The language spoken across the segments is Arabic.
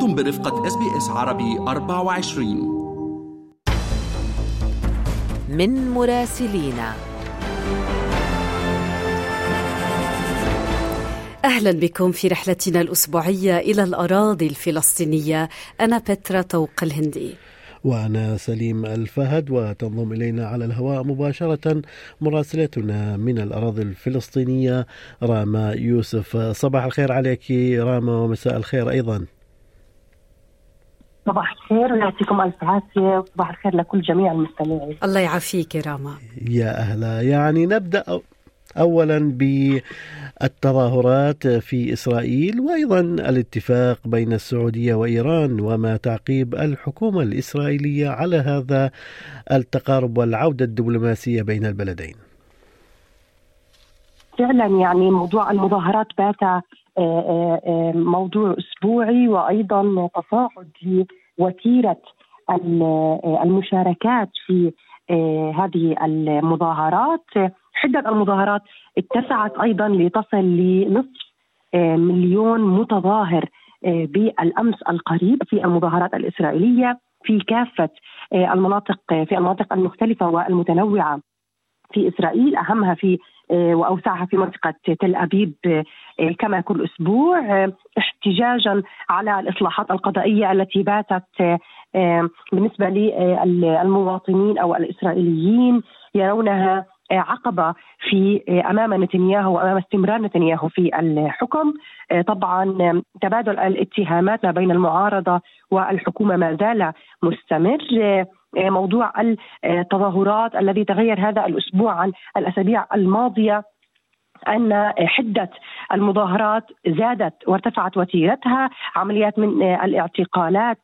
أنتم برفقة SBS عربي 24 من مراسلينا أهلا بكم في رحلتنا الأسبوعية إلى الأراضي الفلسطينية. أنا بترا طوق الهندي. وأنا سليم الفهد وتنضم إلينا على الهواء مباشرة مراسلتنا من الأراضي الفلسطينية راما يوسف. صباح الخير عليك راما ومساء الخير أيضا. صباح الخير ويعطيكم ألف عافية وصباح الخير لكل جميع المستمعين. الله يعافيك راما. يا أهلا. يعني نبدأ اولا بالتظاهرات في إسرائيل وأيضا الاتفاق بين السعودية وإيران وما تعقيب الحكومة الإسرائيلية على هذا التقارب والعودة الدبلوماسية بين البلدين. فعلا يعني موضوع المظاهرات بات موضوع أسبوعي وأيضا تصاعد لوتيره المشاركات في هذه المظاهرات. حدة المظاهرات اتسعت أيضا لتصل لنصف آه، مليون متظاهر آه، بالأمس القريب في المظاهرات الإسرائيلية في كافة آه، المناطق في المناطق المختلفة والمتنوعة في إسرائيل. أهمها في وأوسعها في منطقة تل أبيب كما كل أسبوع احتجاجا على الإصلاحات القضائية التي باتت بالنسبة للمواطنين أو الإسرائيليين يرونها عقبه في أمام نتنياهو وأمام استمرار نتنياهو في الحكم. طبعا تبادل الاتهامات ما بين المعارضة والحكومة ما زال مستمر. موضوع التظاهرات الذي تغير هذا الأسبوع عن الأسابيع الماضية أن حدة المظاهرات زادت وارتفعت وتيرتها عمليات من الاعتقالات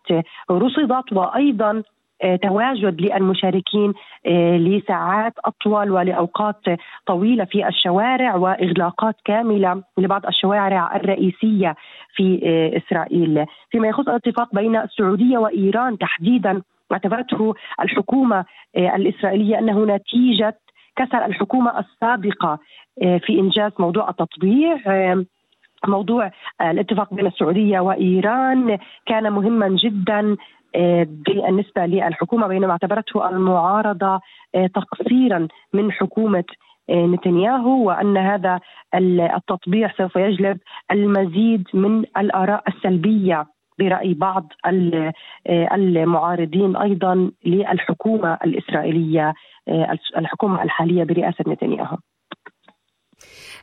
رصدت وأيضا آه، تواجد للمشاركين آه، لساعات أطول ولأوقات طويلة في الشوارع وإغلاقات كاملة لبعض الشوارع الرئيسية في آه، إسرائيل، فيما يخص الاتفاق بين السعودية وإيران تحديدا اعتبرته الحكومة الإسرائيلية أنه نتيجة كسر الحكومة السابقة في إنجاز موضوع التطبيع موضوع الاتفاق بين السعودية وإيران كان مهما جدا بالنسبة للحكومة بينما اعتبرته المعارضة آه، تقصيرا من حكومة آه، نتنياهو وأن هذا التطبيع سوف يجلب المزيد من الآراء السلبية. برأي بعض آه، المعارضين أيضا للحكومة الإسرائيلية الحكومة الحالية برئاسة نتنياهو.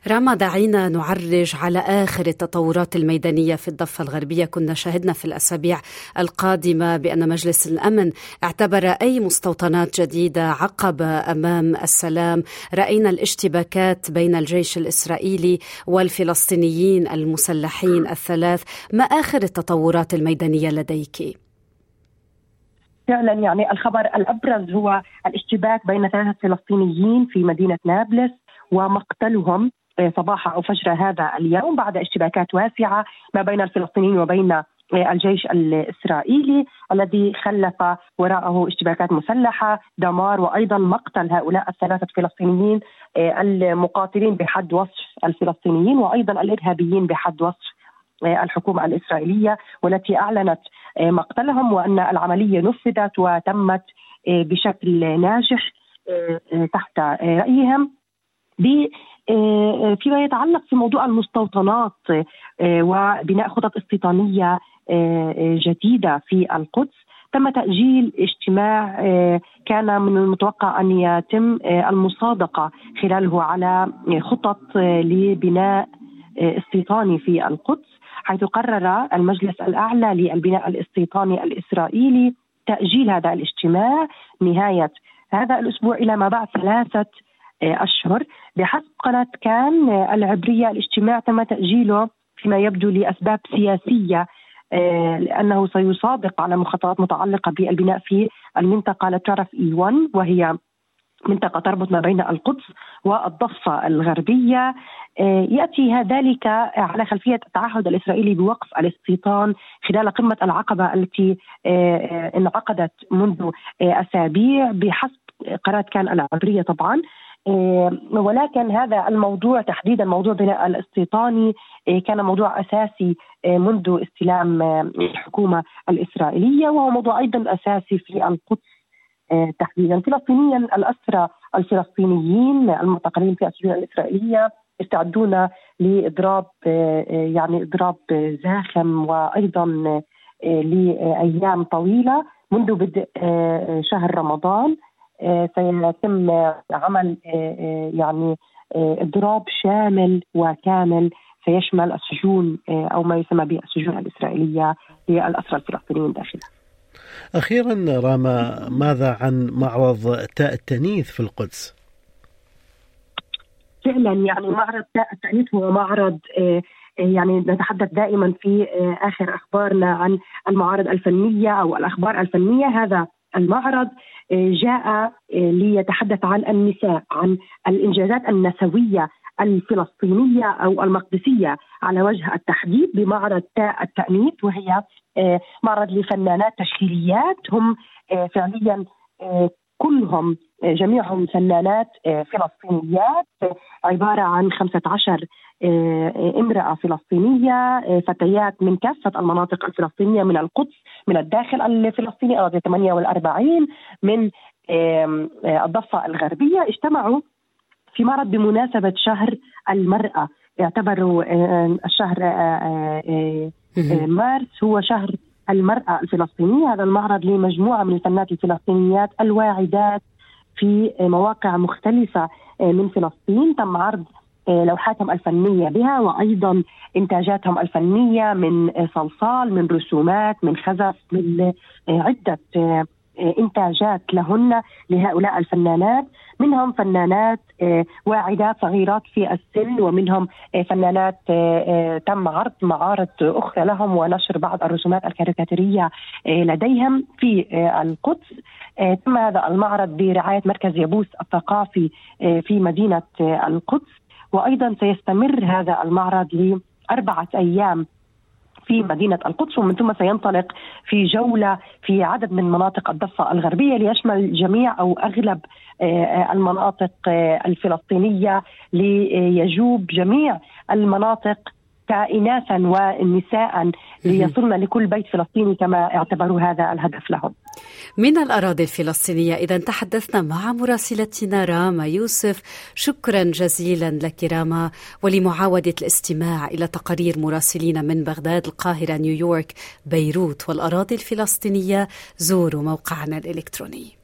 راما دعينا نعرج على آخر التطورات الميدانية في الضفة الغربية. كنا شاهدنا في الأسابيع القادمة بأن مجلس الأمن اعتبر أي مستوطنات جديدة عقبة أمام السلام. رأينا الاشتباكات بين الجيش الإسرائيلي والفلسطينيين المسلحين الثلاث. ما آخر التطورات الميدانية لديك؟ فعلا يعني الخبر الأبرز هو الاشتباك بين ثلاثة فلسطينيين في مدينة نابلس ومقتلهم آه، صباح أو فجر هذا اليوم بعد اشتباكات واسعة ما بين الفلسطينيين وبين آه، الجيش الإسرائيلي الذي خلف وراءه اشتباكات مسلحة، دمار وأيضا مقتل هؤلاء الثلاثة فلسطينيين آه، المقاتلين بحد وصف الفلسطينيين وأيضا الإرهابيين بحد وصف الحكومة الإسرائيلية والتي أعلنت مقتلهم وأن العملية نفذت وتمت بشكل ناجح تحت رأيهم. آه، فيما يتعلق في موضوع المستوطنات آه، وبناء خطط استيطانية آه، جديدة في القدس تم تأجيل اجتماع كان من المتوقع أن يتم المصادقة خلاله على خطط لبناء استيطاني في القدس حيث قرر المجلس الأعلى للبناء الاستيطاني الإسرائيلي تأجيل هذا الاجتماع نهاية هذا الأسبوع إلى ما بعد ثلاثة أشهر. بحسب قناة كان العبرية الاجتماع تم تأجيله فيما يبدو لأسباب سياسية آه، لأنه سيصادق على مخططات متعلقة بالبناء في المنطقة لا تعرف إي 1 وهي منطقة تربط ما بين القدس والضفة الغربية. آه، يأتي ذلك على خلفية التعهد الإسرائيلي بوقف الاستيطان خلال قمة العقبة التي آه، انعقدت منذ أسابيع. بحسب قناة كان العبرية طبعا ولكن هذا الموضوع تحديدا موضوع بناء الاستيطاني كان موضوع أساسي منذ استلام الحكومة الإسرائيلية وهو موضوع أيضا أساسي في القدس تحديدا. فلسطينيا الأسرى الفلسطينيين المعتقلين في السجون الإسرائيلية يستعدون لإضراب يعني إضراب زاخم وأيضا لأيام طويلة منذ بدء شهر رمضان. سيتم عمل يعني اضراب شامل وكامل سيشمل السجون أو ما يسمى بالسجون الإسرائيلية للاسرى الفلسطينيين داخلها. أخيرا راما ماذا عن معرض تاء التأنيث في القدس؟ فعلا يعني معرض تاء التأنيث هو معرض يعني نتحدث دائما في آخر أخبارنا عن المعارض الفنية أو الأخبار الفنية هذا المعرض جاء ليتحدث عن النساء عن الإنجازات النسوية الفلسطينية أو المقدسية على وجه التحديد بمعرض تاء التأنيث وهي معرض لفنانات تشكيليات هم فعليا كلهم جميعهم فنانات فلسطينيات عبارة عن 15 امرأة فلسطينية فتيات من كافة المناطق الفلسطينية من القدس من الداخل الفلسطيني أراضي 48 من الضفة الغربية اجتمعوا في معرض بمناسبة شهر المرأة. يعتبر الشهر مارس هو شهر المرأة الفلسطينية. هذا المعرض لمجموعة من الفنانات الفلسطينيات الواعدات في مواقع مختلفة من فلسطين. تم عرض لوحاتهم الفنية بها وأيضا إنتاجاتهم الفنية من صلصال من رسومات من خزف من عدة إنتاجات لهن لهؤلاء الفنانات. منهم فنانات واعدات صغيرات في السن ومنهم فنانات تم عرض معارض أخرى لهم ونشر بعض الرسومات الكاريكاتيريه لديهم في القدس. تم هذا المعرض برعاية مركز يابوس الثقافي في مدينة القدس. وأيضا سيستمر هذا المعرض لأربعة أيام. في مدينة القدس ومن ثم سينطلق في جولة في عدد من مناطق الضفة الغربية ليشمل جميع أو أغلب المناطق الفلسطينية ليجوب جميع المناطق كإناثا ونساء ليصلن لكل بيت فلسطيني كما اعتبروا هذا الهدف لهم. من الأراضي الفلسطينية إذا تحدثنا مع مراسلتنا راما يوسف. شكرا جزيلا لك راما ولمعاودة الاستماع إلى تقارير مراسلين من بغداد القاهرة نيويورك بيروت والأراضي الفلسطينية. زوروا موقعنا الإلكتروني.